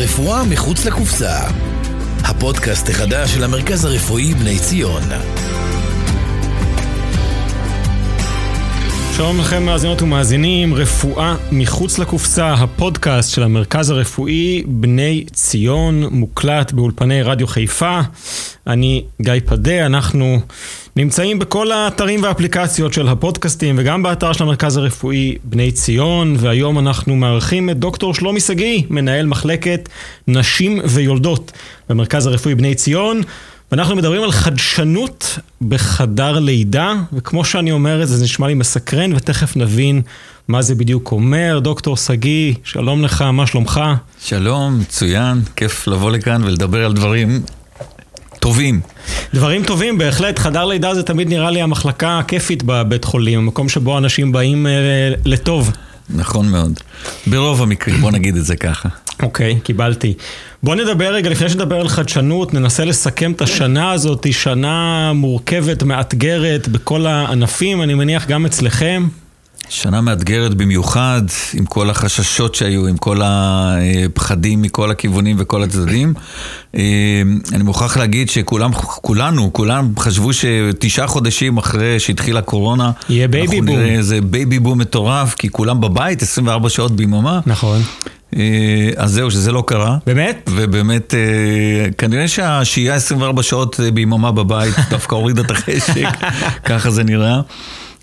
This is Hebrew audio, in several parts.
רפואה מחוץ לקופסה. הפודקאסט החדש של המרכז הרפואי בני ציון. שלום לכם מאזינות ומאזינים, רפואה מחוץ לקופסה, הפודקאסט של המרכז הרפואי בני ציון, מוקלט באולפני רדיו חיפה. אני גיא פדה, אנחנו נמצאים בכל האתרים והאפליקציות של הפודקאסטים וגם באתר של המרכז הרפואי בני ציון, והיום אנחנו מארחים את דוקטור שלומי שגיא, מנהל מחלקת נשים ויולדות במרכז הרפואי בני ציון. ואנחנו מדברים על חדשנות בחדר לידה, וכמו שאני אומר את זה, זה נשמע לי מסקרן, ותכף נבין מה זה בדיוק אומר. דוקטור שגיא, שלום לך, מה שלומך? שלום, מצוין, כיף לבוא לכאן ולדבר על דברים טובים. דברים טובים, בהחלט. חדר לידה זה תמיד נראה לי המחלקה הכיפית בבית חולים, המקום שבו אנשים באים אה, לטוב. נכון מאוד. ברוב המקרים, בוא נגיד את זה ככה. אוקיי, okay, קיבלתי. בוא נדבר רגע, לפני שנדבר על חדשנות, ננסה לסכם את השנה הזאת, שנה מורכבת, מאתגרת בכל הענפים, אני מניח גם אצלכם. שנה מאתגרת במיוחד, עם כל החששות שהיו, עם כל הפחדים מכל הכיוונים וכל הצדדים. אה, אני מוכרח להגיד שכולם, כולנו, כולם חשבו שתשעה חודשים אחרי שהתחילה הקורונה, יהיה בייבי בום. איזה בייבי בום מטורף, כי כולם בבית 24 שעות ביממה. נכון. אה, אז זהו, שזה לא קרה. באמת? ובאמת, אה, כנראה שהשהייה 24 שעות ביממה בבית דווקא הורידה את החשק, ככה זה נראה.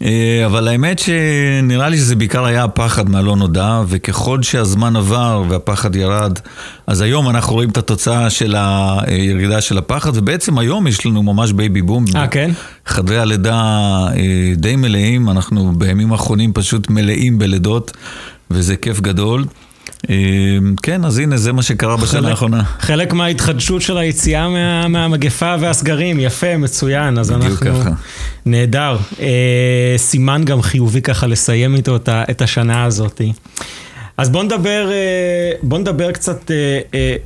אה, אבל האמת שנראה לי שזה בעיקר היה הפחד מהלא נודע, וככל שהזמן עבר והפחד ירד, אז היום אנחנו רואים את התוצאה של הירידה של הפחד, ובעצם היום יש לנו ממש בייבי בום. אה, כן? חדרי הלידה אה, די מלאים, אנחנו בימים האחרונים פשוט מלאים בלידות, וזה כיף גדול. אמ, כן, אז הנה, זה מה שקרה בשנה האחרונה. חלק מההתחדשות של היציאה מה, מהמגפה והסגרים, יפה, מצוין, אז אנחנו... ככה. נהדר. אה, סימן גם חיובי ככה לסיים איתו את, את השנה הזאת. אז בואו נדבר, אה, בוא נדבר קצת אה,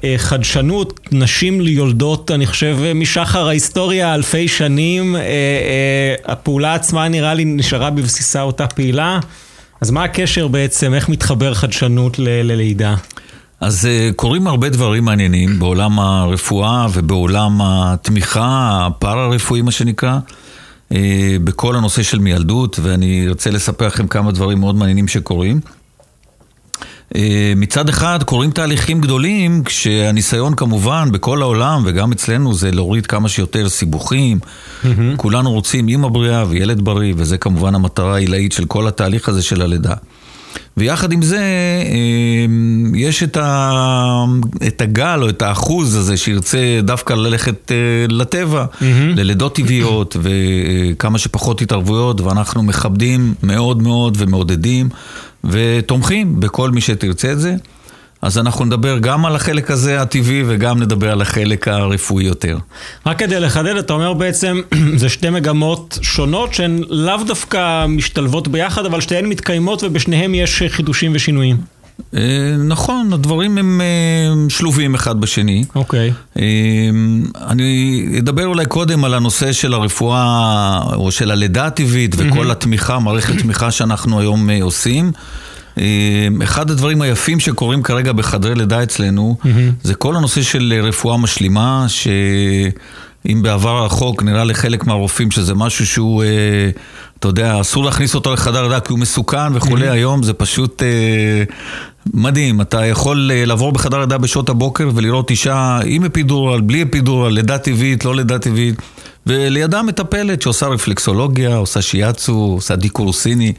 אה, חדשנות, נשים ליולדות, אני חושב, משחר ההיסטוריה, אלפי שנים. הפעולה עצמה נראה לי נשארה בבסיסה אותה פעילה. אז מה הקשר בעצם, איך מתחבר חדשנות ללידה? אז uh, קורים הרבה דברים מעניינים בעולם הרפואה ובעולם התמיכה, הפארה-רפואי מה שנקרא, uh, בכל הנושא של מיילדות, ואני רוצה לספר לכם כמה דברים מאוד מעניינים שקורים. אה, מצד אחד קורים תהליכים גדולים, כשהניסיון כמובן בכל העולם וגם אצלנו זה להוריד כמה שיותר סיבוכים. Mm-hmm. כולנו רוצים אימא בריאה וילד בריא, וזה כמובן המטרה העילאית של כל התהליך הזה של הלידה. ויחד עם זה, אה, יש את, ה, את הגל או את האחוז הזה שירצה דווקא ללכת אה, לטבע, mm-hmm. ללידות טבעיות וכמה שפחות התערבויות, ואנחנו מכבדים מאוד מאוד ומעודדים ותומכים בכל מי שתרצה את זה. אז אנחנו נדבר גם על החלק הזה הטבעי וגם נדבר על החלק הרפואי יותר. רק כדי לחדד, אתה אומר בעצם, זה שתי מגמות שונות שהן לאו דווקא משתלבות ביחד, אבל שתיהן מתקיימות ובשניהם יש חידושים ושינויים. אה, נכון, הדברים הם אה, שלובים אחד בשני. אוקיי. אה, אני אדבר אולי קודם על הנושא של הרפואה, או של הלידה הטבעית וכל התמיכה, מערכת תמיכה שאנחנו היום עושים. אחד הדברים היפים שקורים כרגע בחדרי לידה אצלנו, זה כל הנושא של רפואה משלימה, שאם בעבר הרחוק נראה לחלק מהרופאים שזה משהו שהוא... אתה יודע, אסור להכניס אותו לחדר לידה כי הוא מסוכן וכולי, mm-hmm. היום זה פשוט אה, מדהים. אתה יכול אה, לעבור בחדר לידה בשעות הבוקר ולראות אישה עם אפידורל, בלי אפידורל, לידה טבעית, לא לידה טבעית, ולידה מטפלת שעושה רפלקסולוגיה, עושה שיאצו, עושה דיקור סיני.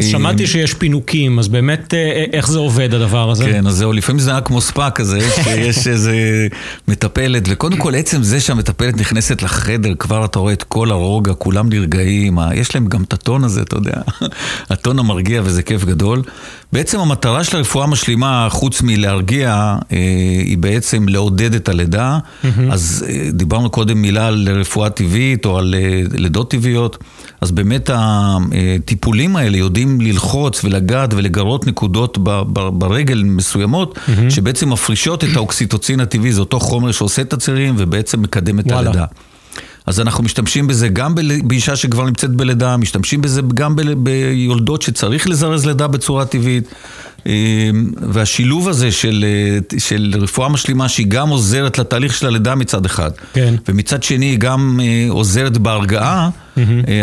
שמעתי שיש פינוקים, אז באמת, אה, איך זה עובד הדבר הזה? כן, אז זהו, לפעמים זה נראה כמו ספא כזה, שיש איזה מטפלת, וקודם כל עצם זה שהמטפלת נכנסת לחדר, כבר אתה רואה את כל הרוגע, כולם נרגעים, יש להם גם את הטון הזה, אתה יודע, הטון המרגיע וזה כיף גדול. בעצם המטרה של הרפואה המשלימה, חוץ מלהרגיע, אה, היא בעצם לעודד את הלידה. אז אה, דיברנו קודם מילה על רפואה טבעית או על לידות טבעיות. אז באמת הטיפולים האלה יודעים ללחוץ ולגעת ולגרות נקודות ברגל מסוימות, mm-hmm. שבעצם מפרישות את האוקסיטוצין הטבעי, זה אותו חומר שעושה את הצירים ובעצם מקדם את וואלה. הלידה. אז אנחנו משתמשים בזה גם באישה שכבר נמצאת בלידה, משתמשים בזה גם ביולדות שצריך לזרז לידה בצורה טבעית. והשילוב הזה של, של רפואה משלימה שהיא גם עוזרת לתהליך של הלידה מצד אחד, כן. ומצד שני היא גם עוזרת בהרגעה.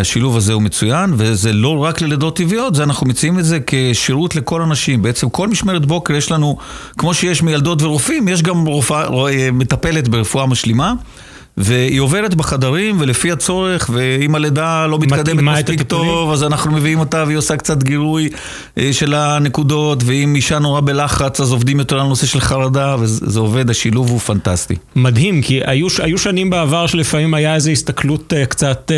השילוב הזה הוא מצוין, וזה לא רק ללידות טבעיות, זה אנחנו מציעים את זה כשירות לכל אנשים. בעצם כל משמרת בוקר יש לנו, כמו שיש מיילדות ורופאים, יש גם רופא, מטפלת ברפואה משלימה. והיא עוברת בחדרים, ולפי הצורך, ואם הלידה לא מתקדמת מספיק טוב, אז אנחנו מביאים אותה והיא עושה קצת גירוי אה, של הנקודות, ואם אישה נורא בלחץ, אז עובדים יותר על נושא של חרדה, וזה עובד, השילוב הוא פנטסטי. מדהים, כי היו, היו שנים בעבר שלפעמים היה איזו הסתכלות uh, קצת...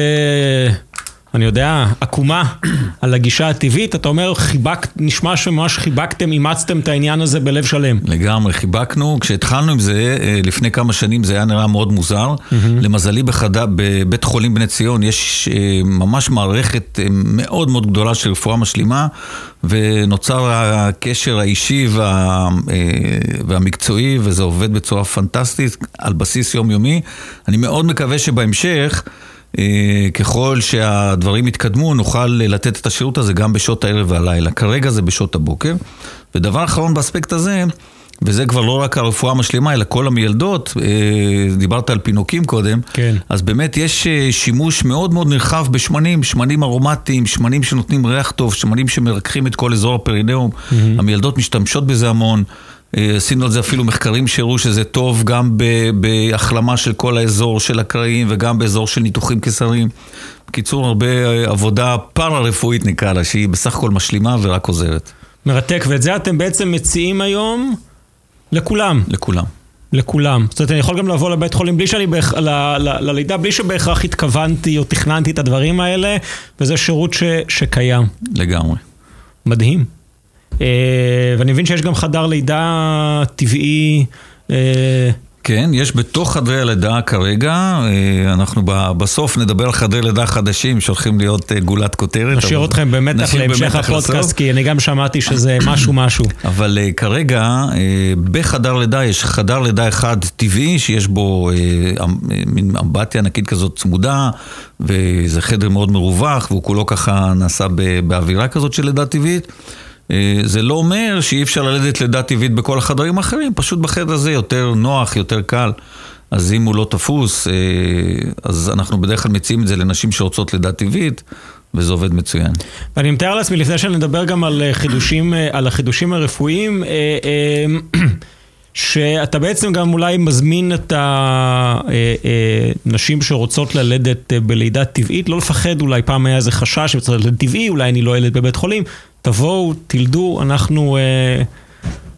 אני יודע, עקומה על הגישה הטבעית, אתה אומר, חיבק, נשמע שממש חיבקתם, אימצתם את העניין הזה בלב שלם. לגמרי, חיבקנו. כשהתחלנו עם זה, אה, לפני כמה שנים זה היה נראה מאוד מוזר. Mm-hmm. למזלי בחדה, בבית חולים בני ציון יש אה, ממש מערכת אה, מאוד מאוד גדולה של רפואה משלימה, ונוצר הקשר האישי וה, והמקצועי, וזה עובד בצורה פנטסטית, על בסיס יומיומי. אני מאוד מקווה שבהמשך... אה, ככל שהדברים יתקדמו, נוכל לתת את השירות הזה גם בשעות הערב והלילה. כרגע זה בשעות הבוקר. ודבר אחרון באספקט הזה, וזה כבר לא רק הרפואה המשלימה, אלא כל המילדות, אה, דיברת על פינוקים קודם, כן. אז באמת יש אה, שימוש מאוד מאוד נרחב בשמנים, שמנים ארומטיים, שמנים שנותנים ריח טוב, שמנים שמרככים את כל אזור הפרינאום, mm-hmm. המילדות משתמשות בזה המון. אה, עשינו על זה אפילו מחקרים שהראו שזה טוב גם בהחלמה של כל האזור של הקרעים וגם באזור של ניתוחים קיסריים. בקיצור, הרבה אה, עבודה פארה-רפואית נקרא לה, שהיא בסך הכל משלימה ורק עוזרת. מרתק, ואת זה אתם בעצם מציעים היום לכולם. לכולם. לכולם. זאת אומרת, אני יכול גם לבוא לבית חולים בלי שאני, בהכ... ל... ל... ללידה, בלי שבהכרח התכוונתי או תכננתי את הדברים האלה, וזה שירות ש... שקיים. לגמרי. מדהים. אה, ואני מבין שיש גם חדר לידה טבעי. אה, כן, יש בתוך חדרי הלידה כרגע, אה, אנחנו בסוף נדבר על חדרי לידה חדשים שהולכים להיות גולת כותרת. נשאיר אתכם במתח להמשך הפודקאסט, כי אני גם שמעתי שזה משהו משהו. אבל כרגע, בחדר לידה יש חדר לידה אחד טבעי, שיש בו מין אמבטיה ענקית כזאת צמודה, וזה חדר מאוד מרווח, והוא כולו ככה נעשה באווירה כזאת של לידה טבעית. אה, זה לא אומר שאי אפשר ללדת לידה טבעית בכל החדרים האחרים, פשוט בחדר הזה יותר נוח, יותר קל. אז אם הוא לא תפוס, אה, אז אנחנו בדרך כלל מציעים את זה לנשים שרוצות לידה טבעית, וזה עובד מצוין. ואני מתאר לעצמי, לפני שנדבר גם על אה, חידושים, על החידושים הרפואיים, שאתה בעצם גם אולי מזמין את הנשים שרוצות ללדת בלידה טבעית, לא לפחד, אולי פעם היה איזה חשש שצריך ללדת טבעי, אולי אני לא ילד בבית חולים. תבואו, תלדו, אנחנו... אה,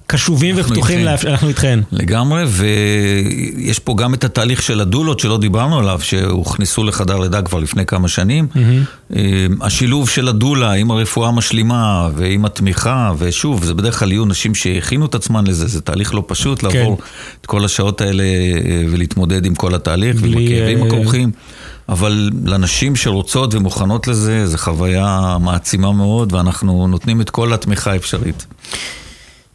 קשובים ופתוחים, לה... אנחנו איתכן. לגמרי, ויש פה גם את התהליך של הדולות שלא דיברנו עליו, שהוכנסו לחדר לידה כבר לפני כמה שנים. Mm-hmm. השילוב של הדולה עם הרפואה המשלימה ועם התמיכה, ושוב, זה בדרך כלל יהיו נשים שהכינו את עצמן לזה, זה תהליך לא פשוט כן. לעבור את כל השעות האלה אה, ולהתמודד עם כל התהליך ועם הכאבים הכרוכים. אבל לנשים שרוצות ומוכנות לזה, זו חוויה מעצימה מאוד, ואנחנו נותנים את כל התמיכה האפשרית.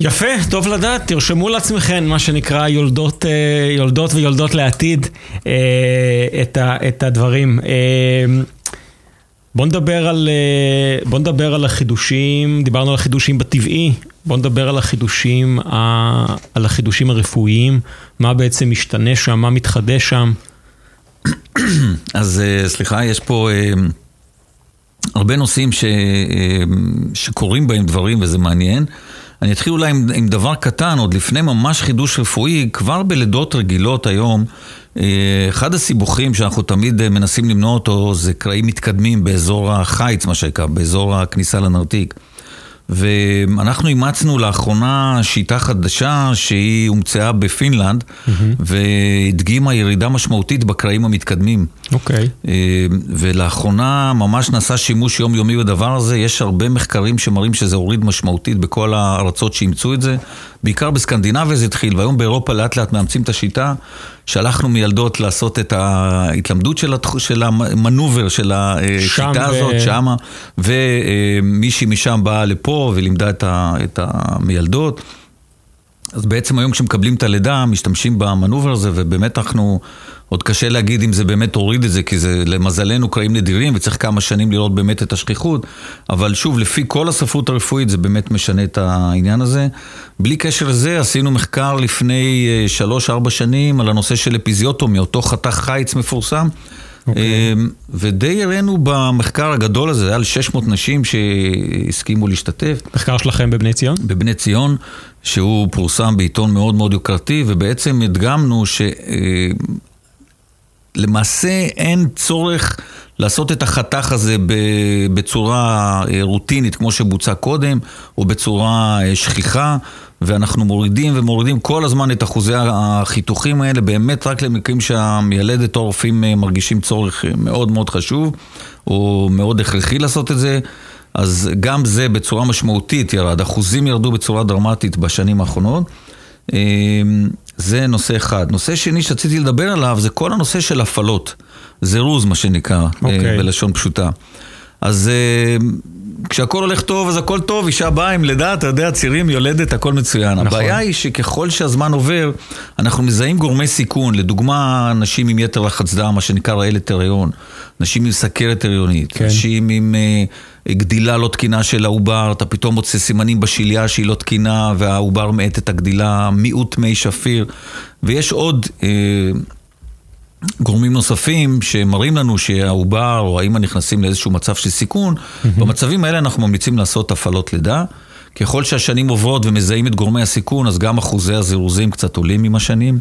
יפה, טוב לדעת, תרשמו לעצמכם מה שנקרא יולדות, אה, יולדות ויולדות לעתיד אה, את, הדברים. אה, בוא נדבר, על, בוא נדבר על החידושים, דיברנו על החידושים בטבעי, בוא נדבר על החידושים, על החידושים הרפואיים, מה בעצם משתנה שם, מה מתחדש שם. אז סליחה, יש פה הרבה נושאים ש, שקורים בהם דברים וזה מעניין. אני אתחיל אולי עם, עם דבר קטן, עוד לפני ממש חידוש רפואי, כבר בלידות רגילות היום, אה, אחד הסיבוכים שאנחנו תמיד אה, מנסים למנוע אותו זה קרעים מתקדמים באזור החיץ, מה שנקרא, באזור הכניסה לנרתיק. ואנחנו אימצנו לאחרונה שיטה חדשה שהיא הומצאה בפינלנד, mm-hmm. והדגימה ירידה משמעותית בקרעים המתקדמים. אוקיי. Okay. אה, ולאחרונה ממש נעשה שימוש יומיומי בדבר הזה, יש הרבה מחקרים שמראים שזה הוריד משמעותית בכל הארצות שאימצו את זה. בעיקר בסקנדינביה זה התחיל, והיום באירופה לאט לאט מאמצים את השיטה. שלחנו מילדות לעשות את ההתלמדות של, התח... של המנובר של השיטה ו... הזאת, שמה, ומישהי משם באה לפה ולימדה את, ה... את המילדות. אז בעצם היום כשמקבלים את הלידה, משתמשים במנובר הזה, ובאמת אנחנו, עוד קשה להגיד אם זה באמת הוריד את זה, כי זה למזלנו קרעים נדירים, וצריך כמה שנים לראות באמת את השכיחות, אבל שוב, לפי כל הספרות הרפואית זה באמת משנה את העניין הזה. בלי קשר לזה, עשינו מחקר לפני שלוש-ארבע שנים על הנושא של אפיזיוטומיה, אותו חתך חיץ מפורסם. Okay. אוקיי. ודי הראינו במחקר הגדול הזה, היה על 600 נשים שהסכימו להשתתף. מחקר שלכם בבני ציון? בבני ציון, שהוא פורסם בעיתון מאוד מאוד יוקרתי, ובעצם הדגמנו שלמעשה אין צורך לעשות את החתך הזה בצורה רוטינית, כמו שבוצע קודם, או בצורה שכיחה. ואנחנו מורידים ומורידים כל הזמן את אחוזי החיתוכים האלה, באמת רק למקרים שהמיילדת או הרופאים אה, מרגישים צורך אה, מאוד מאוד חשוב, או מאוד הכרחי לעשות את זה. אז גם זה בצורה משמעותית ירד, אחוזים ירדו בצורה דרמטית בשנים האחרונות. אה, זה נושא אחד. נושא שני שרציתי לדבר עליו זה כל הנושא של הפעלות. זירוז, מה שנקרא, okay. אוקיי. בלשון פשוטה. אז כשהכול הולך טוב, אז הכל טוב, אישה באה עם לידה, אתה יודע, צירים, יולדת, הכל מצוין. נכון. הבעיה היא שככל שהזמן עובר, אנחנו מזהים גורמי סיכון, לדוגמה, נשים עם יתר לחץ דם, מה שנקרא רעלת הריון, נשים עם סכרת הריונית, כן. נשים עם uh, גדילה לא תקינה של העובר, אתה פתאום מוצא סימנים בשליה שהיא לא תקינה, והעובר מאט את הגדילה, מיעוט מי שפיר, ויש עוד... Uh, גורמים נוספים שמראים לנו שהעובר או האמא נכנסים לאיזשהו מצב של סיכון, mm-hmm. במצבים האלה אנחנו ממליצים לעשות הפעלות לידה. ככל שהשנים עוברות ומזהים את גורמי הסיכון, אז גם אחוזי הזירוזים קצת עולים עם השנים.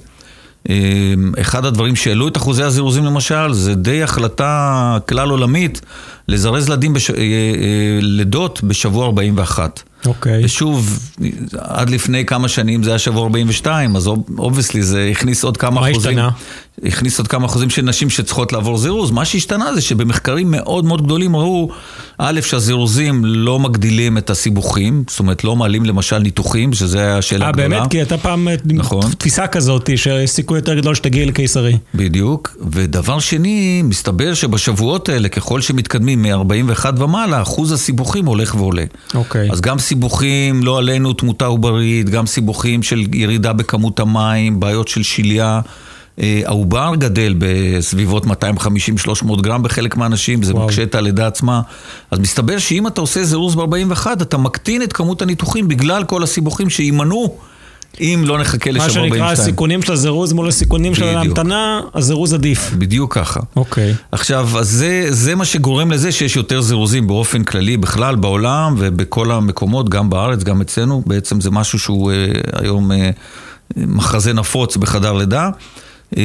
אמ, אחד הדברים שהעלו את אחוזי הזירוזים למשל, זה די החלטה כלל עולמית לזרז לידים בש... אה, אה, לידות בשבוע 41. אוקיי. Okay. ושוב, עד לפני כמה שנים זה היה שבוע 42, אז obviously זה הכניס עוד כמה מה אחוזים. מה השתנה? הכניס עוד כמה אחוזים של נשים שצריכות לעבור זירוז. מה שהשתנה זה שבמחקרים מאוד מאוד גדולים ראו, א', שהזירוזים לא מגדילים את הסיבוכים, זאת אומרת לא מעלים למשל ניתוחים, שזה השאלה הגדולה. אה, באמת? כי הייתה פעם אה, נכון. תפיסה כזאת, שיש סיכוי יותר גדול שתגיעי לקיסרי. בדיוק. ודבר שני, מסתבר שבשבועות האלה, ככל שמתקדמים מ-41 ומעלה, אחוז הסיבוכים הולך ועולה. אוקיי. אז גם סיבוכים, לא עלינו תמותה עוברית, גם סיבוכים של ירידה בכמות המים, בעיות של שליה. אה, העובר גדל בסביבות 250-300 גרם בחלק מהאנשים, זה וואו. מקשה את הלידה עצמה. אז מסתבר שאם אתה עושה זירוז ב-41, אתה מקטין את כמות הניתוחים בגלל כל הסיבוכים שימנעו. אם לא נחכה לשבוע 42. מה שנקרא הסיכונים של הזירוז מול הסיכונים של ההמתנה, הזירוז עדיף. בדיוק ככה. אוקיי. עכשיו, אז זה, זה מה שגורם לזה שיש יותר זירוזים באופן כללי בכלל בעולם ובכל המקומות, גם בארץ, גם אצלנו. בעצם זה משהו שהוא אה, היום אה, מחזה נפוץ בחדר לידה. אה,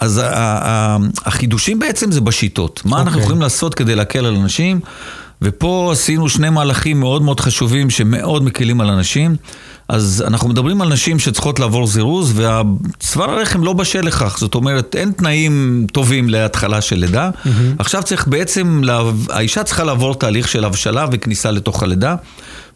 אז החידושים בעצם זה בשיטות. מה okay. אנחנו אוקיי. יכולים לעשות כדי להקל על אנשים? ופה עשינו שני מהלכים מאוד מאוד חשובים שמאוד מקלים על אנשים. אז אנחנו מדברים על נשים שצריכות לעבור זירוז, וצוואר הרחם לא בשל לכך. זאת אומרת, אין תנאים טובים להתחלה של לידה. Mm-hmm. עכשיו צריך בעצם, האישה צריכה לעבור תהליך של הבשלה וכניסה לתוך הלידה.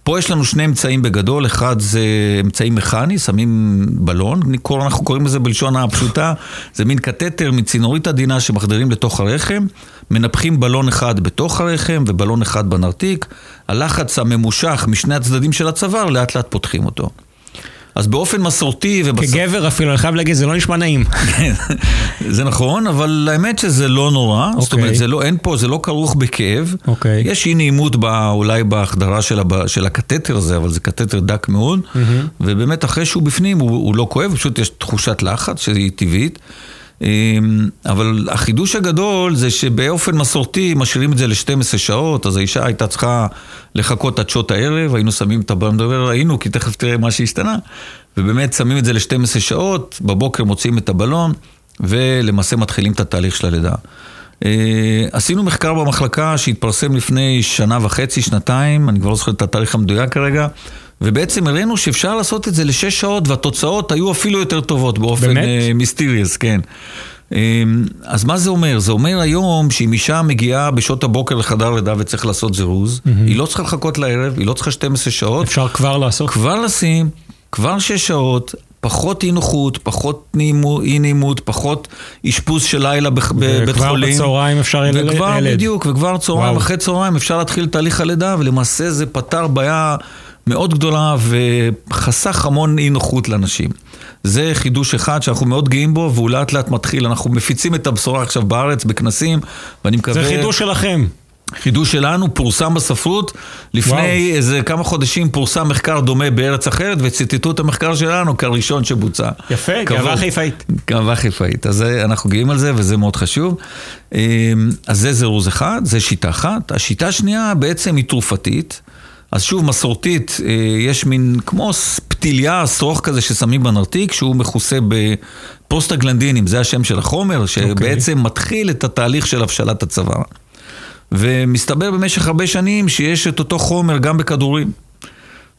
פה יש לנו שני אמצעים בגדול, אחד זה אמצעי מכני, שמים בלון, אנחנו קוראים לזה בלשון הפשוטה, זה מין קתטר מצינורית עדינה שמחדירים לתוך הרחם, מנפחים בלון אחד בתוך הרחם ובלון אחד בנרתיק, הלחץ הממושך משני הצדדים של הצוואר, לאט לאט פותחים אותו. אז באופן מסורתי ובס... כגבר אפילו, אני חייב להגיד, זה לא נשמע נעים. כן, זה נכון, אבל האמת שזה לא נורא. Okay. זאת אומרת, אוקיי. זה לא, אין פה, זה לא כרוך בכאב. Okay. אוקיי. יש אי נעימות בא, אולי בהחדרה של, הב, של הקתטר הזה, אבל זה קתטר דק מאוד. Mm-hmm. ובאמת, אחרי שהוא בפנים, הוא, הוא לא כואב, פשוט יש תחושת לחץ שהיא טבעית. אמ, אבל החידוש הגדול זה שבאופן מסורתי משאירים את זה ל-12 שעות, אז האישה הייתה צריכה לחכות עד שעות הערב, היינו שמים את מדבר, ראינו, כי תכף תראה מה שהשתנה, ובאמת שמים את זה ל-12 שעות, בבוקר מוציאים את הבלון, ולמעשה מתחילים את התהליך של הלידה. אה, עשינו מחקר במחלקה שהתפרסם לפני שנה וחצי, שנתיים, אני כבר לא זוכר את התאריך המדויק כרגע, ובעצם הראינו שאפשר לעשות את זה לשש שעות, והתוצאות היו אפילו יותר טובות באופן מיסטיריוס, uh, כן. Um, אז מה זה אומר? זה אומר היום שאם אישה מגיעה בשעות הבוקר לחדר לידה וצריך לעשות זירוז, mm-hmm. היא לא צריכה לחכות לערב, היא לא צריכה 12 שעות. אפשר כבר לעשות? כבר לשים, כבר שש שעות, פחות אי נוחות, פחות אי נעימות, פחות אשפוז של לילה בבית חולים. וכבר בצהריים אפשר ילד. וכבר, בדיוק, וכבר צהריים, אחרי צהריים אפשר להתחיל תהליך הלידה, ולמעשה זה פתר בעיה מאוד גדולה וחסך המון אי נוחות לאנשים. זה חידוש אחד שאנחנו מאוד גאים בו, והוא לאט לאט מתחיל. אנחנו מפיצים את הבשורה עכשיו בארץ, בכנסים, ואני מקווה... זה חידוש שלכם. חידוש שלנו פורסם בספרות, לפני וואו. איזה כמה חודשים פורסם מחקר דומה בארץ אחרת וציטטו את המחקר שלנו כראשון שבוצע. יפה, גאווה חיפאית. גאווה חיפאית, אז אנחנו גאים על זה וזה מאוד חשוב. אמ, אז זה זירוז אחד, זה שיטה אחת. השיטה השנייה בעצם היא תרופתית. אז שוב, מסורתית, אה, יש מין כמו פתיליה, שרוך כזה ששמים בנרתיק, שהוא מכוסה בפוסטגלנדינים, זה השם של החומר, אוקיי. שבעצם okay. מתחיל את התהליך של הבשלת הצוואר. ומסתבר במשך הרבה שנים שיש את אותו חומר גם בכדורים.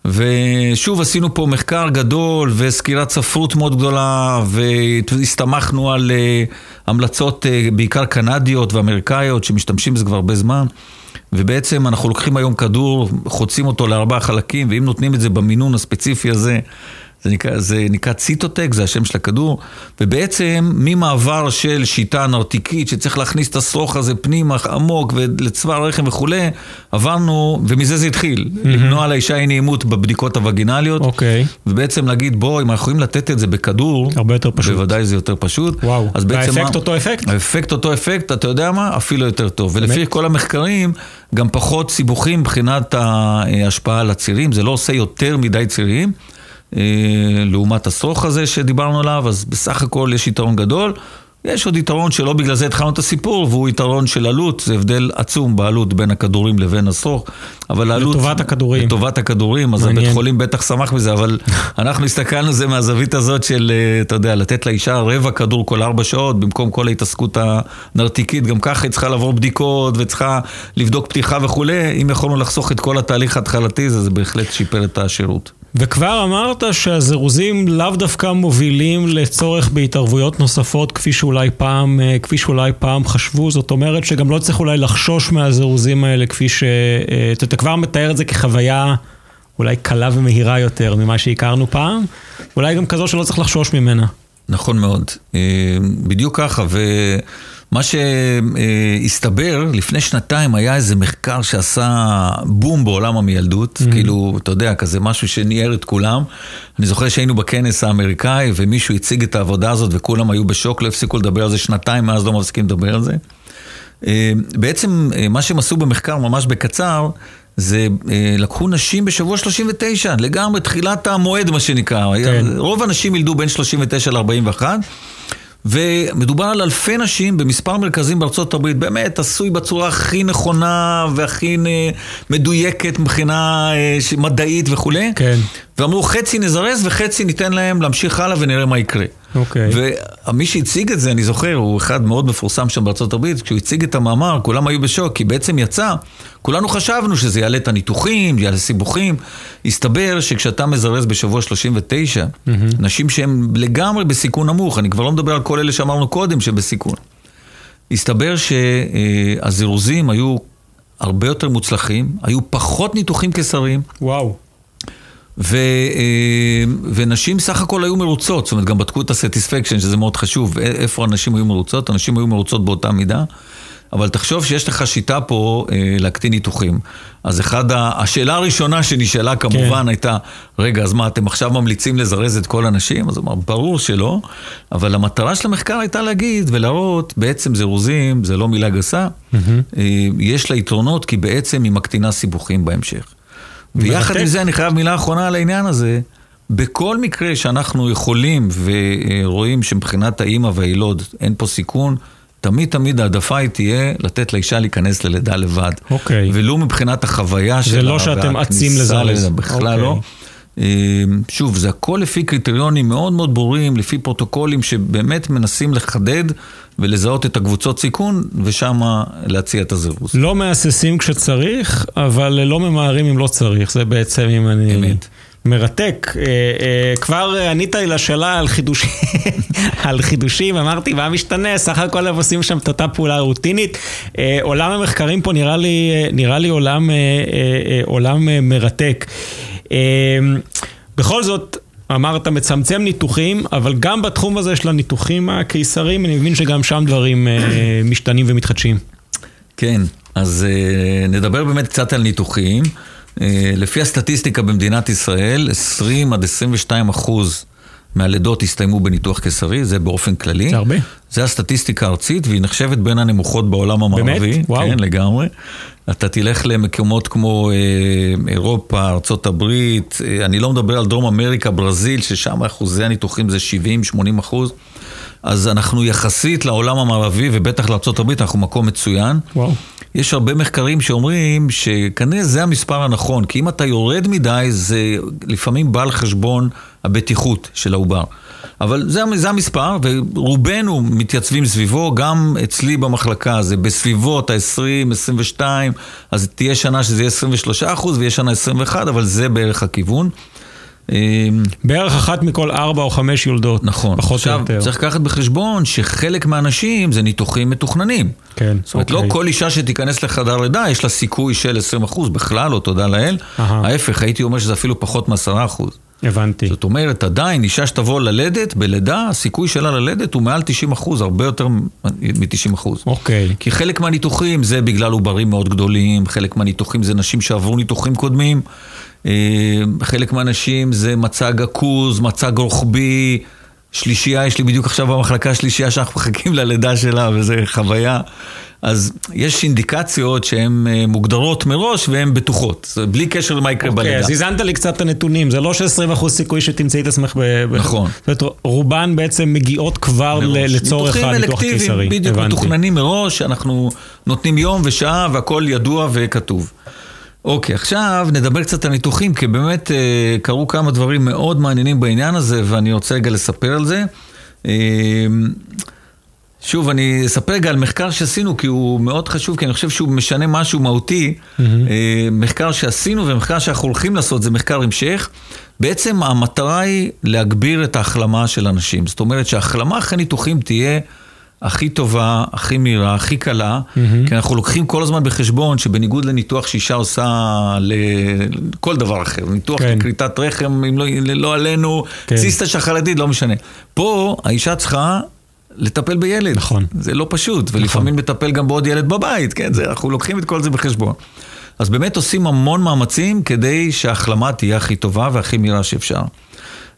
ושוב עשינו פה מחקר גדול וסקירת ספרות מאוד גדולה והסתמכנו על uh, המלצות uh, בעיקר קנדיות ואמריקאיות שמשתמשים בזה כבר הרבה זמן ובעצם אנחנו לוקחים היום כדור, חוצים אותו לארבעה חלקים ואם נותנים את זה במינון הספציפי הזה זה נקרא, זה נקרא ציטוטק, זה השם של הכדור, ובעצם ממעבר של שיטה נרתיקית שצריך להכניס את השרוך הזה פנימה עמוק ולצבא הרחם וכולי, עברנו, ומזה זה התחיל, mm-hmm. למנוע לאישה אי נעימות בבדיקות הווגינליות, okay. אוקיי. ובעצם להגיד בוא, אם אנחנו יכולים לתת את זה בכדור, הרבה יותר פשוט, בוודאי זה יותר פשוט. וואו, אז בעצם והאפקט מה, אותו אפקט? האפקט אותו אפקט, אתה יודע מה? אפילו יותר טוב, ולפי כל המחקרים, גם פחות סיבוכים מבחינת ההשפעה על הצירים, זה לא עושה יותר מדי צירים. אה, לעומת השרוך הזה שדיברנו עליו, אז בסך הכל יש יתרון גדול. יש עוד יתרון שלא בגלל זה התחלנו את הסיפור, והוא יתרון של עלות, זה הבדל עצום בעלות בין הכדורים לבין השרוך. אבל העלות... לטובת הכדורים. לטובת הכדורים, אז הבית חולים בטח שמח בזה, אבל אנחנו הסתכלנו על זה מהזווית הזאת של, אה, אתה יודע, לתת לאישה רבע כדור כל ארבע שעות, במקום כל ההתעסקות הנרתיקית, גם ככה היא צריכה לעבור בדיקות וצריכה לבדוק פתיחה וכולי, אם יכולנו לחסוך את כל התהליך ההתחלתי, זה בהחלט שיפר את השירות. וכבר אמרת שהזירוזים לאו דווקא מובילים לצורך בהתערבויות נוספות כפי שאולי פעם, אה, כפי שאולי פעם חשבו, זאת אומרת שגם לא צריך אולי לחשוש מהזירוזים האלה כפי ש... אה, אתה כבר מתאר את זה כחוויה אולי קלה ומהירה יותר ממה שהכרנו פעם, אולי גם כזו שלא צריך לחשוש ממנה. נכון מאוד, אה, בדיוק ככה, ו... מה שהסתבר, לפני שנתיים היה איזה מחקר שעשה בום בעולם המילדות, mm-hmm. כאילו, אתה יודע, כזה משהו שניער את כולם. אני זוכר שהיינו בכנס האמריקאי, ומישהו הציג את העבודה הזאת, וכולם היו בשוק, לא הפסיקו לדבר על זה שנתיים, מאז לא מפסיקים לדבר על זה. אה, בעצם, אה, מה שהם עשו במחקר, ממש בקצר, זה אה, לקחו נשים בשבוע 39, לגמרי תחילת המועד, מה שנקרא. כן. רוב הנשים ילדו בין 39 ל-41. ומדובר על אלפי נשים במספר מרכזים בארצות הברית, באמת עשוי בצורה הכי נכונה והכי מדויקת מבחינה אה, מדעית וכולי. כן. ואמרו חצי נזרז וחצי ניתן להם להמשיך הלאה ונראה מה יקרה. אוקיי. ומי שהציג את זה, אני זוכר, הוא אחד מאוד מפורסם שם בארצות הברית, כשהוא הציג את המאמר, כולם היו בשוק, כי בעצם יצא, כולנו חשבנו שזה יעלה את הניתוחים, יעלה סיבוכים. הסתבר שכשאתה מזרז בשבוע 39, mm-hmm. נשים שהן לגמרי בסיכון נמוך, אני כבר לא מדבר על כל אלה שאמרנו קודם שבסיכון. הסתבר שהזירוזים היו הרבה יותר מוצלחים, היו פחות ניתוחים קיסריים. וואו. ו, אה, ונשים סך הכל היו מרוצות, זאת אומרת גם בדקו את הסטיספקשן, שזה מאוד חשוב, איפה הנשים היו מרוצות, הנשים היו מרוצות באותה מידה, אבל תחשוב שיש לך שיטה פה אה, להקטין ניתוחים. אז אחד, ה... השאלה הראשונה שנשאלה כמובן כן. הייתה, רגע, אז מה, אתם עכשיו ממליצים לזרז את כל הנשים? אז הוא אמר, ברור שלא, אבל המטרה של המחקר הייתה להגיד ולהראות, בעצם זירוזים, זה לא מילה גסה, mm-hmm. אה, יש לה יתרונות כי בעצם היא מקטינה סיבוכים בהמשך. ויחד עם זה אני חייב מילה אחרונה על העניין הזה. בכל מקרה שאנחנו יכולים ורואים שמבחינת האימא והילוד אין פה סיכון, תמיד תמיד העדפה היא תהיה לתת לאישה להיכנס ללידה לבד. אוקיי. ולו מבחינת החוויה שלה. זה לא שאתם אצים לזה. בכלל אוקיי. לא. אה, שוב, זה הכל לפי קריטריונים מאוד מאוד ברורים, לפי פרוטוקולים שבאמת מנסים לחדד ולזהות את הקבוצות סיכון, ושם להציע את הזירוז. לא מהססים כשצריך, אבל לא ממהרים אם לא צריך, זה בעצם אם אני... אמת. מרתק. אה, אה, כבר ענית לי לשאלה על חידושים, על חידושים, אמרתי, מה משתנה? סך הכל הם עושים שם את אותה פעולה רוטינית. עולם המחקרים פה נראה לי, נראה לי עולם, עולם מרתק. בכל זאת, אמרת מצמצם ניתוחים, אבל גם בתחום הזה של הניתוחים הקיסריים, אני מבין שגם שם דברים אה, משתנים ומתחדשים. כן, אז אה, נדבר באמת קצת על ניתוחים. אה, לפי הסטטיסטיקה במדינת ישראל, 20 עד 22 אחוז מהלידות הסתיימו בניתוח קיסרי, זה באופן כללי. זה הרבה. זה הסטטיסטיקה הארצית, והיא נחשבת בין הנמוכות בעולם המערבי. באמת? וואו. כן, לגמרי. אתה תלך למקומות כמו אה, אירופה, ארה"ב, אה, אני לא מדבר על דרום אמריקה, ברזיל, ששם אחוזי הניתוחים זה 70-80 אחוז. אז אנחנו יחסית לעולם המערבי, ובטח לארה"ב, אנחנו מקום מצוין. וואו. יש הרבה מחקרים שאומרים שכנראה זה המספר הנכון, כי אם אתה יורד מדי, זה לפעמים בא על חשבון הבטיחות של העובר. אבל זה, זה המספר, ורובנו מתייצבים סביבו, גם אצלי במחלקה זה בסביבות ה-20, 22, אז תהיה שנה שזה יהיה 23 אחוז ויהיה שנה 21, אבל זה בערך הכיוון. אמ, בערך אחת מכל ארבע או חמש יולדות. נכון. פחות או עכשיו, יותר. צריך לקחת בחשבון שחלק מהאנשים זה ניתוחים מתוכננים. כן, זאת אומרת, אוקיי. לא כל אישה שתיכנס לחדר לידה, יש לה סיכוי של 20 אחוז, בכלל לא, תודה לאל. אהה. ההפך, הייתי אומר שזה אפילו פחות מ-10 אחוז. הבנתי. זאת אומרת, עדיין, אישה שתבוא ללדת, בלידה, הסיכוי שלה ללדת הוא מעל 90 אחוז, הרבה יותר מ-90 אחוז. אוקיי. כי חלק מהניתוחים זה בגלל עוברים מאוד גדולים, חלק מהניתוחים זה נשים שעברו ניתוחים קודמים, חלק מהנשים זה מצג עכוז, מצג רוחבי, שלישייה, יש לי בדיוק עכשיו במחלקה שלישייה שאנחנו מחכים ללידה שלה, וזה חוויה. אז יש אינדיקציות שהן אה, מוגדרות מראש והן בטוחות, בלי קשר למה יקרה אוקיי, בלידה. אז הזנת לי קצת את הנתונים, זה לא ש-20% סיכוי שתמצאי את עצמך ב... נכון. זאת אומרת, רובן בעצם מגיעות כבר מראש. לצורך הניתוח ניתוחים הקיסרי. אלקטיביים, בדיוק, הבנתי. מתוכננים מראש, אנחנו נותנים יום ושעה והכל ידוע וכתוב. אוקיי, עכשיו נדבר קצת על ניתוחים, כי באמת אה, קרו כמה דברים מאוד מעניינים בעניין הזה, ואני רוצה רגע לספר על זה. אה, שוב, אני אספר רגע על מחקר שעשינו, כי הוא מאוד חשוב, כי אני חושב שהוא משנה משהו מהותי. אה, מחקר שעשינו ומחקר שאנחנו הולכים לעשות, זה מחקר המשך. בעצם המטרה היא להגביר את ההחלמה של אנשים. זאת אומרת שההחלמה אחרי ניתוחים תהיה הכי טובה, הכי מהירה, הכי קלה, כי אנחנו לוקחים כל הזמן בחשבון שבניגוד לניתוח שאישה עושה לכל דבר אחר, ניתוח כן. לכריתת רחם, אם לא, לא עלינו, כן. ציסטה שחלתית, לא משנה. פה האישה צריכה לטפל בילד. נכון. זה לא פשוט, ולפעמים לטפל גם בעוד ילד בבית, כן? זה, אנחנו לוקחים את כל זה בחשבון. אז באמת עושים המון מאמצים כדי שההחלמה תהיה הכי טובה והכי מהירה שאפשר.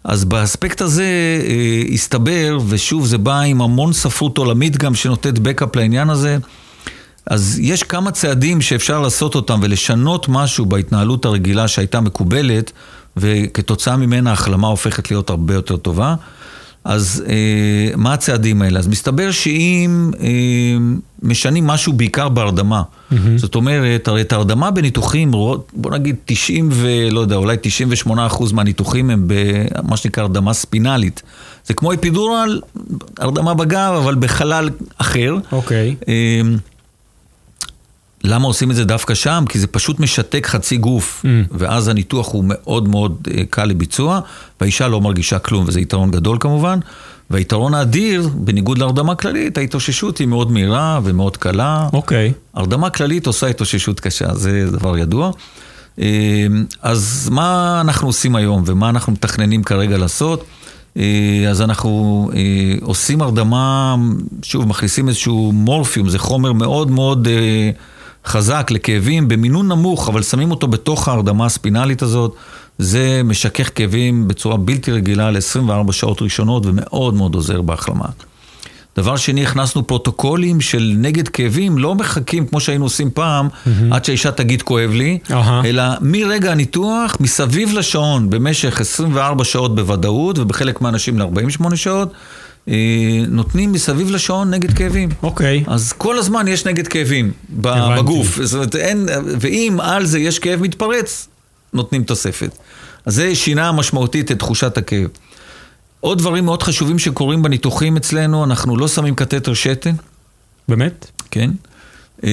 אז באספקט הזה אה, הסתבר, ושוב זה בא עם המון ספרות עולמית גם שנותנת בקאפ לעניין הזה, אז יש כמה צעדים שאפשר לעשות אותם ולשנות משהו בהתנהלות הרגילה שהייתה מקובלת, וכתוצאה ממנה ההחלמה הופכת להיות הרבה יותר טובה. אז אה, מה הצעדים האלה? אז מסתבר שאם אה, משנים משהו בעיקר בהרדמה, mm-hmm. זאת אומרת, הרי את ההרדמה בניתוחים, בוא נגיד 90 ולא יודע, אולי 98 אחוז מהניתוחים הם במה שנקרא הרדמה ספינלית. זה כמו אפידורל, הרדמה בגב, אבל בחלל אחר. אוקיי. אה, למה עושים את זה דווקא שם? כי זה פשוט משתק חצי גוף, Mm. ואז הניתוח הוא מאוד מאוד אה, קל לביצוע, והאישה לא מרגישה כלום, וזה יתרון גדול כמובן. והיתרון האדיר, בניגוד להרדמה כללית, ההתאוששות היא מאוד מהירה ומאוד קלה. אוקיי. הרדמה כללית עושה התאוששות קשה, זה דבר ידוע. אה, אז מה אנחנו עושים היום ומה אנחנו מתכננים כרגע לעשות? אה, אז אנחנו עושים הרדמה, שוב, מכניסים איזשהו מורפיום, זה חומר מאוד מאוד אה, חזק לכאבים, במינון נמוך, אבל שמים אותו בתוך ההרדמה הספינלית הזאת. זה משכך כאבים בצורה בלתי רגילה ל-24 שעות ראשונות ומאוד מאוד עוזר בהחלמה. דבר שני, הכנסנו פרוטוקולים של נגד כאבים, לא מחכים כמו שהיינו עושים פעם, עד שהאישה תגיד כואב לי, אהה. אלא מרגע הניתוח, מסביב לשעון, במשך 24 שעות בוודאות, ובחלק מהאנשים ל-48 שעות, נותנים מסביב לשעון נגד כאבים. אוקיי. אז כל הזמן יש נגד כאבים הבנתי. בגוף, זאת אומרת, אין, ואם על זה יש כאב מתפרץ, נותנים תוספת. אז זה שינה משמעותית את תחושת הכאב. עוד דברים מאוד חשובים שקורים בניתוחים אצלנו, אנחנו לא שמים קתטר שתן, באמת? כן? אמ,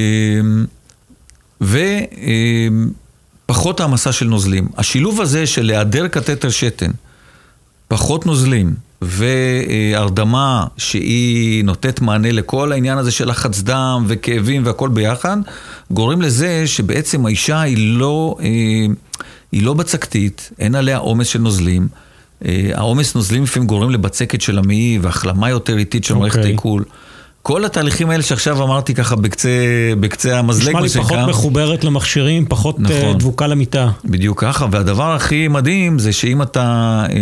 ופחות העמסה של נוזלים. השילוב הזה של היעדר קתטר שתן, פחות נוזלים והרדמה שהיא נותנת מענה לכל העניין הזה של לחץ דם וכאבים והכל ביחד, גורם לזה שבעצם האישה היא לא, אה, היא לא בצקתית, אין עליה עומס של נוזלים. אה, העומס נוזלים לפעמים גורם לבצקת של המעי והחלמה יותר איטית של מערכת אוקיי. העיכול. כל התהליכים האלה שעכשיו אמרתי ככה בקצה, בקצה המזלג, נשמע לי פחות מחוברת למכשירים, פחות נכון. דבוקה למיטה. בדיוק ככה, והדבר הכי מדהים זה שאם אתה אה,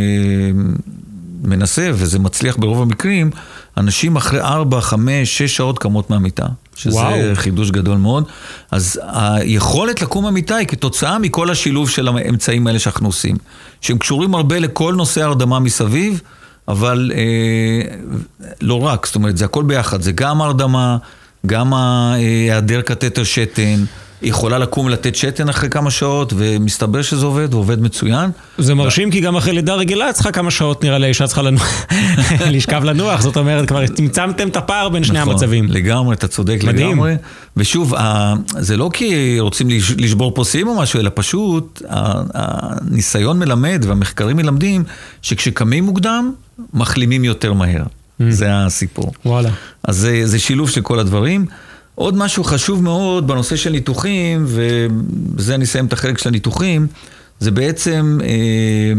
מנסה, וזה מצליח ברוב המקרים, אנשים אחרי 4, 5, 6 שעות קמות מהמיטה. שזה וואו. חידוש גדול מאוד. אז היכולת לקום מהמיטה היא כתוצאה מכל השילוב של האמצעים האלה שאנחנו עושים. שהם קשורים הרבה לכל נושא ההרדמה מסביב. אבל אה, לא רק, זאת אומרת, זה הכל ביחד, זה גם הרדמה, גם היעדר קתטר שתן. היא יכולה לקום ולתת שתן אחרי כמה שעות, ומסתבר שזה עובד, ועובד מצוין. זה מרשים, כי גם אחרי לידה רגילה צריכה כמה שעות, נראה לי, האישה צריכה לנוח, לשכב לנוח, זאת אומרת, כבר צמצמתם את הפער בין שני נכון, המצבים. לגמרי, אתה צודק מדהים. לגמרי. ושוב, זה לא כי רוצים לשבור פה שיאים או משהו, אלא פשוט, הניסיון מלמד והמחקרים מלמדים, שכשקמים מוקדם, מחלימים יותר מהר. Mm. זה הסיפור. וואלה. אז זה, זה שילוב של כל הדברים. עוד משהו חשוב מאוד בנושא של ניתוחים, ובזה אני אסיים את החלק של הניתוחים, זה בעצם, אה,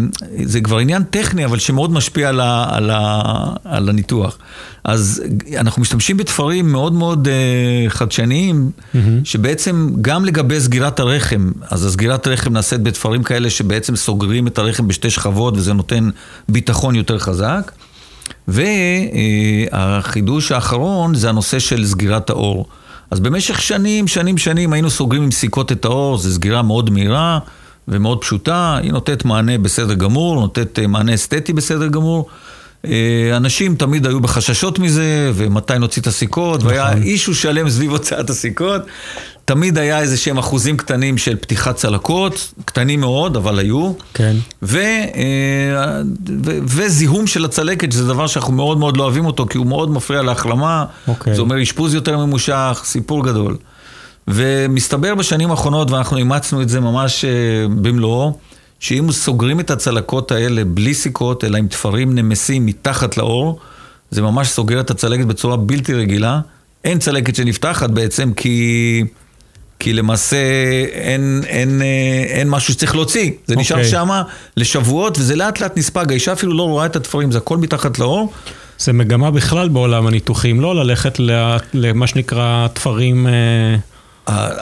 זה כבר עניין טכני, אבל שמאוד משפיע על, ה, על, ה, על הניתוח. אז אנחנו משתמשים בתפרים מאוד מאוד אה, חדשניים, mm-hmm. שבעצם גם לגבי סגירת הרחם, אז הסגירת הרחם נעשית בתפרים כאלה שבעצם סוגרים את הרחם בשתי שכבות, וזה נותן ביטחון יותר חזק. והחידוש האחרון זה הנושא של סגירת האור. אז במשך שנים, שנים, שנים היינו סוגרים עם סיכות את האור, זו סגירה מאוד מהירה ומאוד פשוטה, היא נותנת מענה בסדר גמור, נותנת אה, מענה אסתטי בסדר גמור. אה, אנשים תמיד היו בחששות מזה, ומתי נוציא את הסיכות, נכון. והיה אישו שלם סביב הוצאת הסיכות. תמיד היה איזה שהם אחוזים קטנים של פתיחת צלקות, קטנים מאוד, אבל היו. כן. ו, אה, ו, וזיהום של הצלקת, שזה דבר שאנחנו מאוד מאוד לא אוהבים אותו, כי הוא מאוד מפריע להחלמה. אוקיי. זה אומר אשפוז יותר ממושך, סיפור גדול. ומסתבר בשנים האחרונות, ואנחנו אימצנו את זה ממש אה, במלואו, שאם סוגרים את הצלקות האלה בלי סיכות, אלא עם תפרים נמסים מתחת לאור, זה ממש סוגר את הצלקת בצורה בלתי רגילה. אין צלקת שנפתחת בעצם, כי... כי למעשה אין, אין, אה, אין משהו שצריך להוציא. זה okay. נשאר אוקיי. שם לשבועות, וזה לאט לאט נספג. האישה אפילו לא רואה את התפרים, זה הכל מתחת לאור. זה מגמה בכלל בעולם הניתוחים, לא ללכת למה שנקרא תפרים... אה,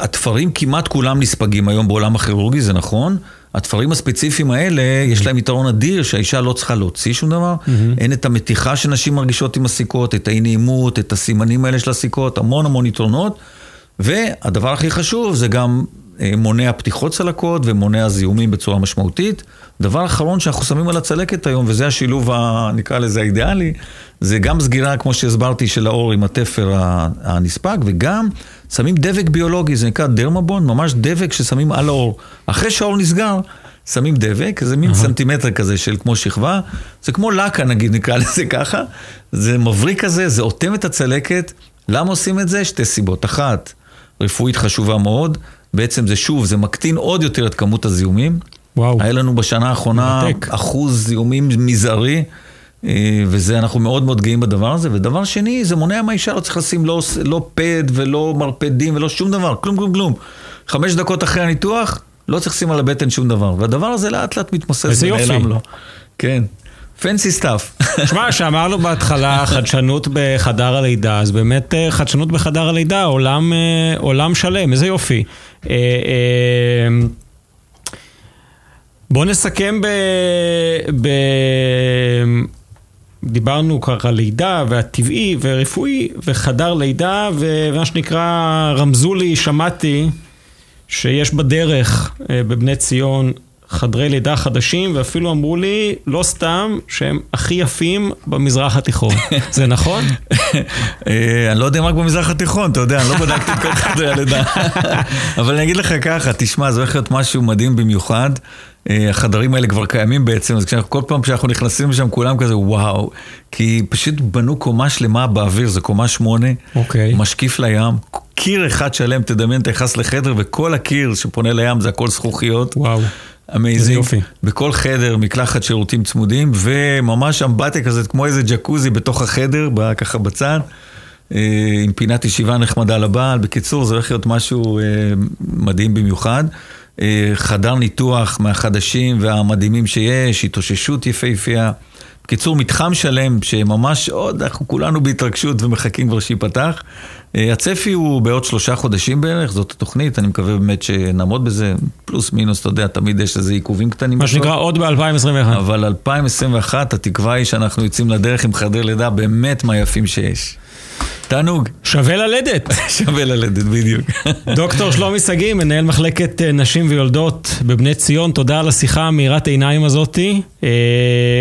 התפרים כמעט כולם נספגים היום בעולם הכירורגי, זה נכון. התפרים הספציפיים האלה, mm-hmm. יש להם יתרון אדיר שהאישה לא צריכה להוציא שום דבר. Mm-hmm. אין את המתיחה שנשים מרגישות עם הסיכות, את האי נעימות, את הסימנים האלה של הסיכות, המון המון יתרונות. והדבר הכי חשוב זה גם אה, מונע פתיחות צלקות ומונע זיהומים בצורה משמעותית. דבר אחרון שאנחנו שמים על הצלקת היום, וזה השילוב, ה, נקרא לזה האידיאלי, זה גם סגירה, כמו שהסברתי, של האור עם התפר הנספג, וגם שמים דבק ביולוגי, זה נקרא דרמבון, ממש דבק ששמים על האור. אחרי שהאור נסגר, שמים דבק, זה מין uh-huh. סנטימטר כזה של כמו שכבה, זה כמו לקה נגיד, נקרא לזה ככה, זה מבריק כזה, זה אוטם את הצלקת. למה עושים את זה? שתי סיבות. אחת, רפואית חשובה מאוד. בעצם זה שוב, זה מקטין עוד יותר את כמות הזיהומים. וואו. היה לנו בשנה האחרונה מתק. אחוז זיהומים מזערי, אה, וזה, אנחנו מאוד מאוד גאים בדבר הזה. ודבר שני, זה מונע מהאישה, לא צריך לשים לא, לא פד ולא מרפדים ולא שום דבר, כלום כלום כלום. חמש דקות אחרי הניתוח, לא צריך לשים על הבטן שום דבר. והדבר הזה לאט לאט מתמוסס ונעלם לו. כן. fancy stuff. שמע, שאמרנו בהתחלה חדשנות בחדר הלידה, אז באמת אה, חדשנות בחדר הלידה, עולם, אה, עולם שלם, איזה יופי. אה, בואו נסכם ב... ב... דיברנו ככה לידה והטבעי ורפואי וחדר לידה ומה שנקרא רמזו לי, שמעתי שיש בדרך בבני ציון חדרי לידה חדשים, ואפילו אמרו לי, לא סתם, שהם הכי יפים במזרח התיכון. זה נכון? אה, אני לא יודע אם רק במזרח התיכון, אתה יודע, אני לא בדקתי את כל חדרי הלידה. אבל אני אגיד לך ככה, תשמע, זה הולך להיות משהו מדהים במיוחד. אה, החדרים האלה כבר קיימים בעצם, אז כל פעם שאנחנו נכנסים לשם כולם כזה וואו, כי פשוט בנו קומה שלמה באוויר, זה קומה שמונה, אוקיי. משקיף לים, קיר אחד שלם, תדמיין, אתה נכנס לחדר וכל הקיר שפונה לים זה הכל זכוכיות. וואו. amazing. בכל חדר מקלחת שירותים צמודים, וממש אמבטיה כזאת, כמו איזה ג'קוזי בתוך החדר, ככה בצד, אה, עם פינת ישיבה נחמדה לבעל. בקיצור, זה הולך להיות משהו אה, מדהים במיוחד. אה, חדר ניתוח מהחדשים והמדהימים שיש, התאוששות יפהפייה. קיצור, מתחם שלם שממש עוד, אנחנו כולנו בהתרגשות ומחכים כבר שייפתח. אה, הצפי הוא בעוד שלושה חודשים בערך, זאת התוכנית, אני מקווה באמת שנעמוד בזה, פלוס מינוס, אתה יודע, תמיד יש איזה עיכובים קטנים. מה שנקרא עוד ב-2021. אבל 2021, התקווה היא שאנחנו יוצאים לדרך עם חדר לידה באמת מהיפים שיש. תענוג. שווה ללדת. שווה ללדת, בדיוק. דוקטור שלומי שגיא, מנהל מחלקת נשים ויולדות בבני ציון, תודה על השיחה המאירת עיניים הזאתי. אה,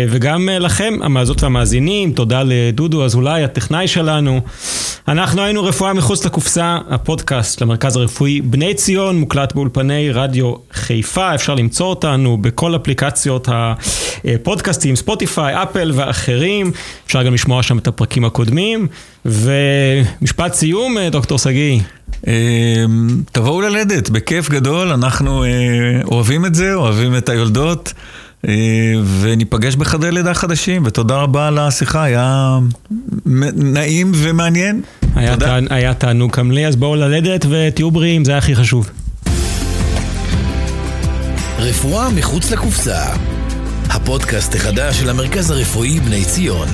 וגם אה, לכם, המאזות והמאזינים, תודה לדודו אזולאי, הטכנאי שלנו. אנחנו היינו רפואה מחוץ לקופסה, הפודקאסט למרכז הרפואי בני ציון, מוקלט באולפני רדיו חיפה, אפשר למצוא אותנו בכל אפליקציות הפודקאסטים, ספוטיפיי, אפל ואחרים. אפשר גם לשמוע שם את הפרקים הקודמים. ומשפט סיום, דוקטור שגיא. תבואו ללדת, בכיף גדול, אנחנו אוהבים את זה, אוהבים את היולדות. וניפגש בחדרי לידה חדשים, ותודה רבה על השיחה, היה נעים ומעניין. היה, תודה. תע... היה תענוג גם לי, אז בואו ללדת ותהיו בריאים, זה הכי חשוב. רפואה מחוץ לקופסה, הפודקאסט החדש של המרכז הרפואי בני ציון.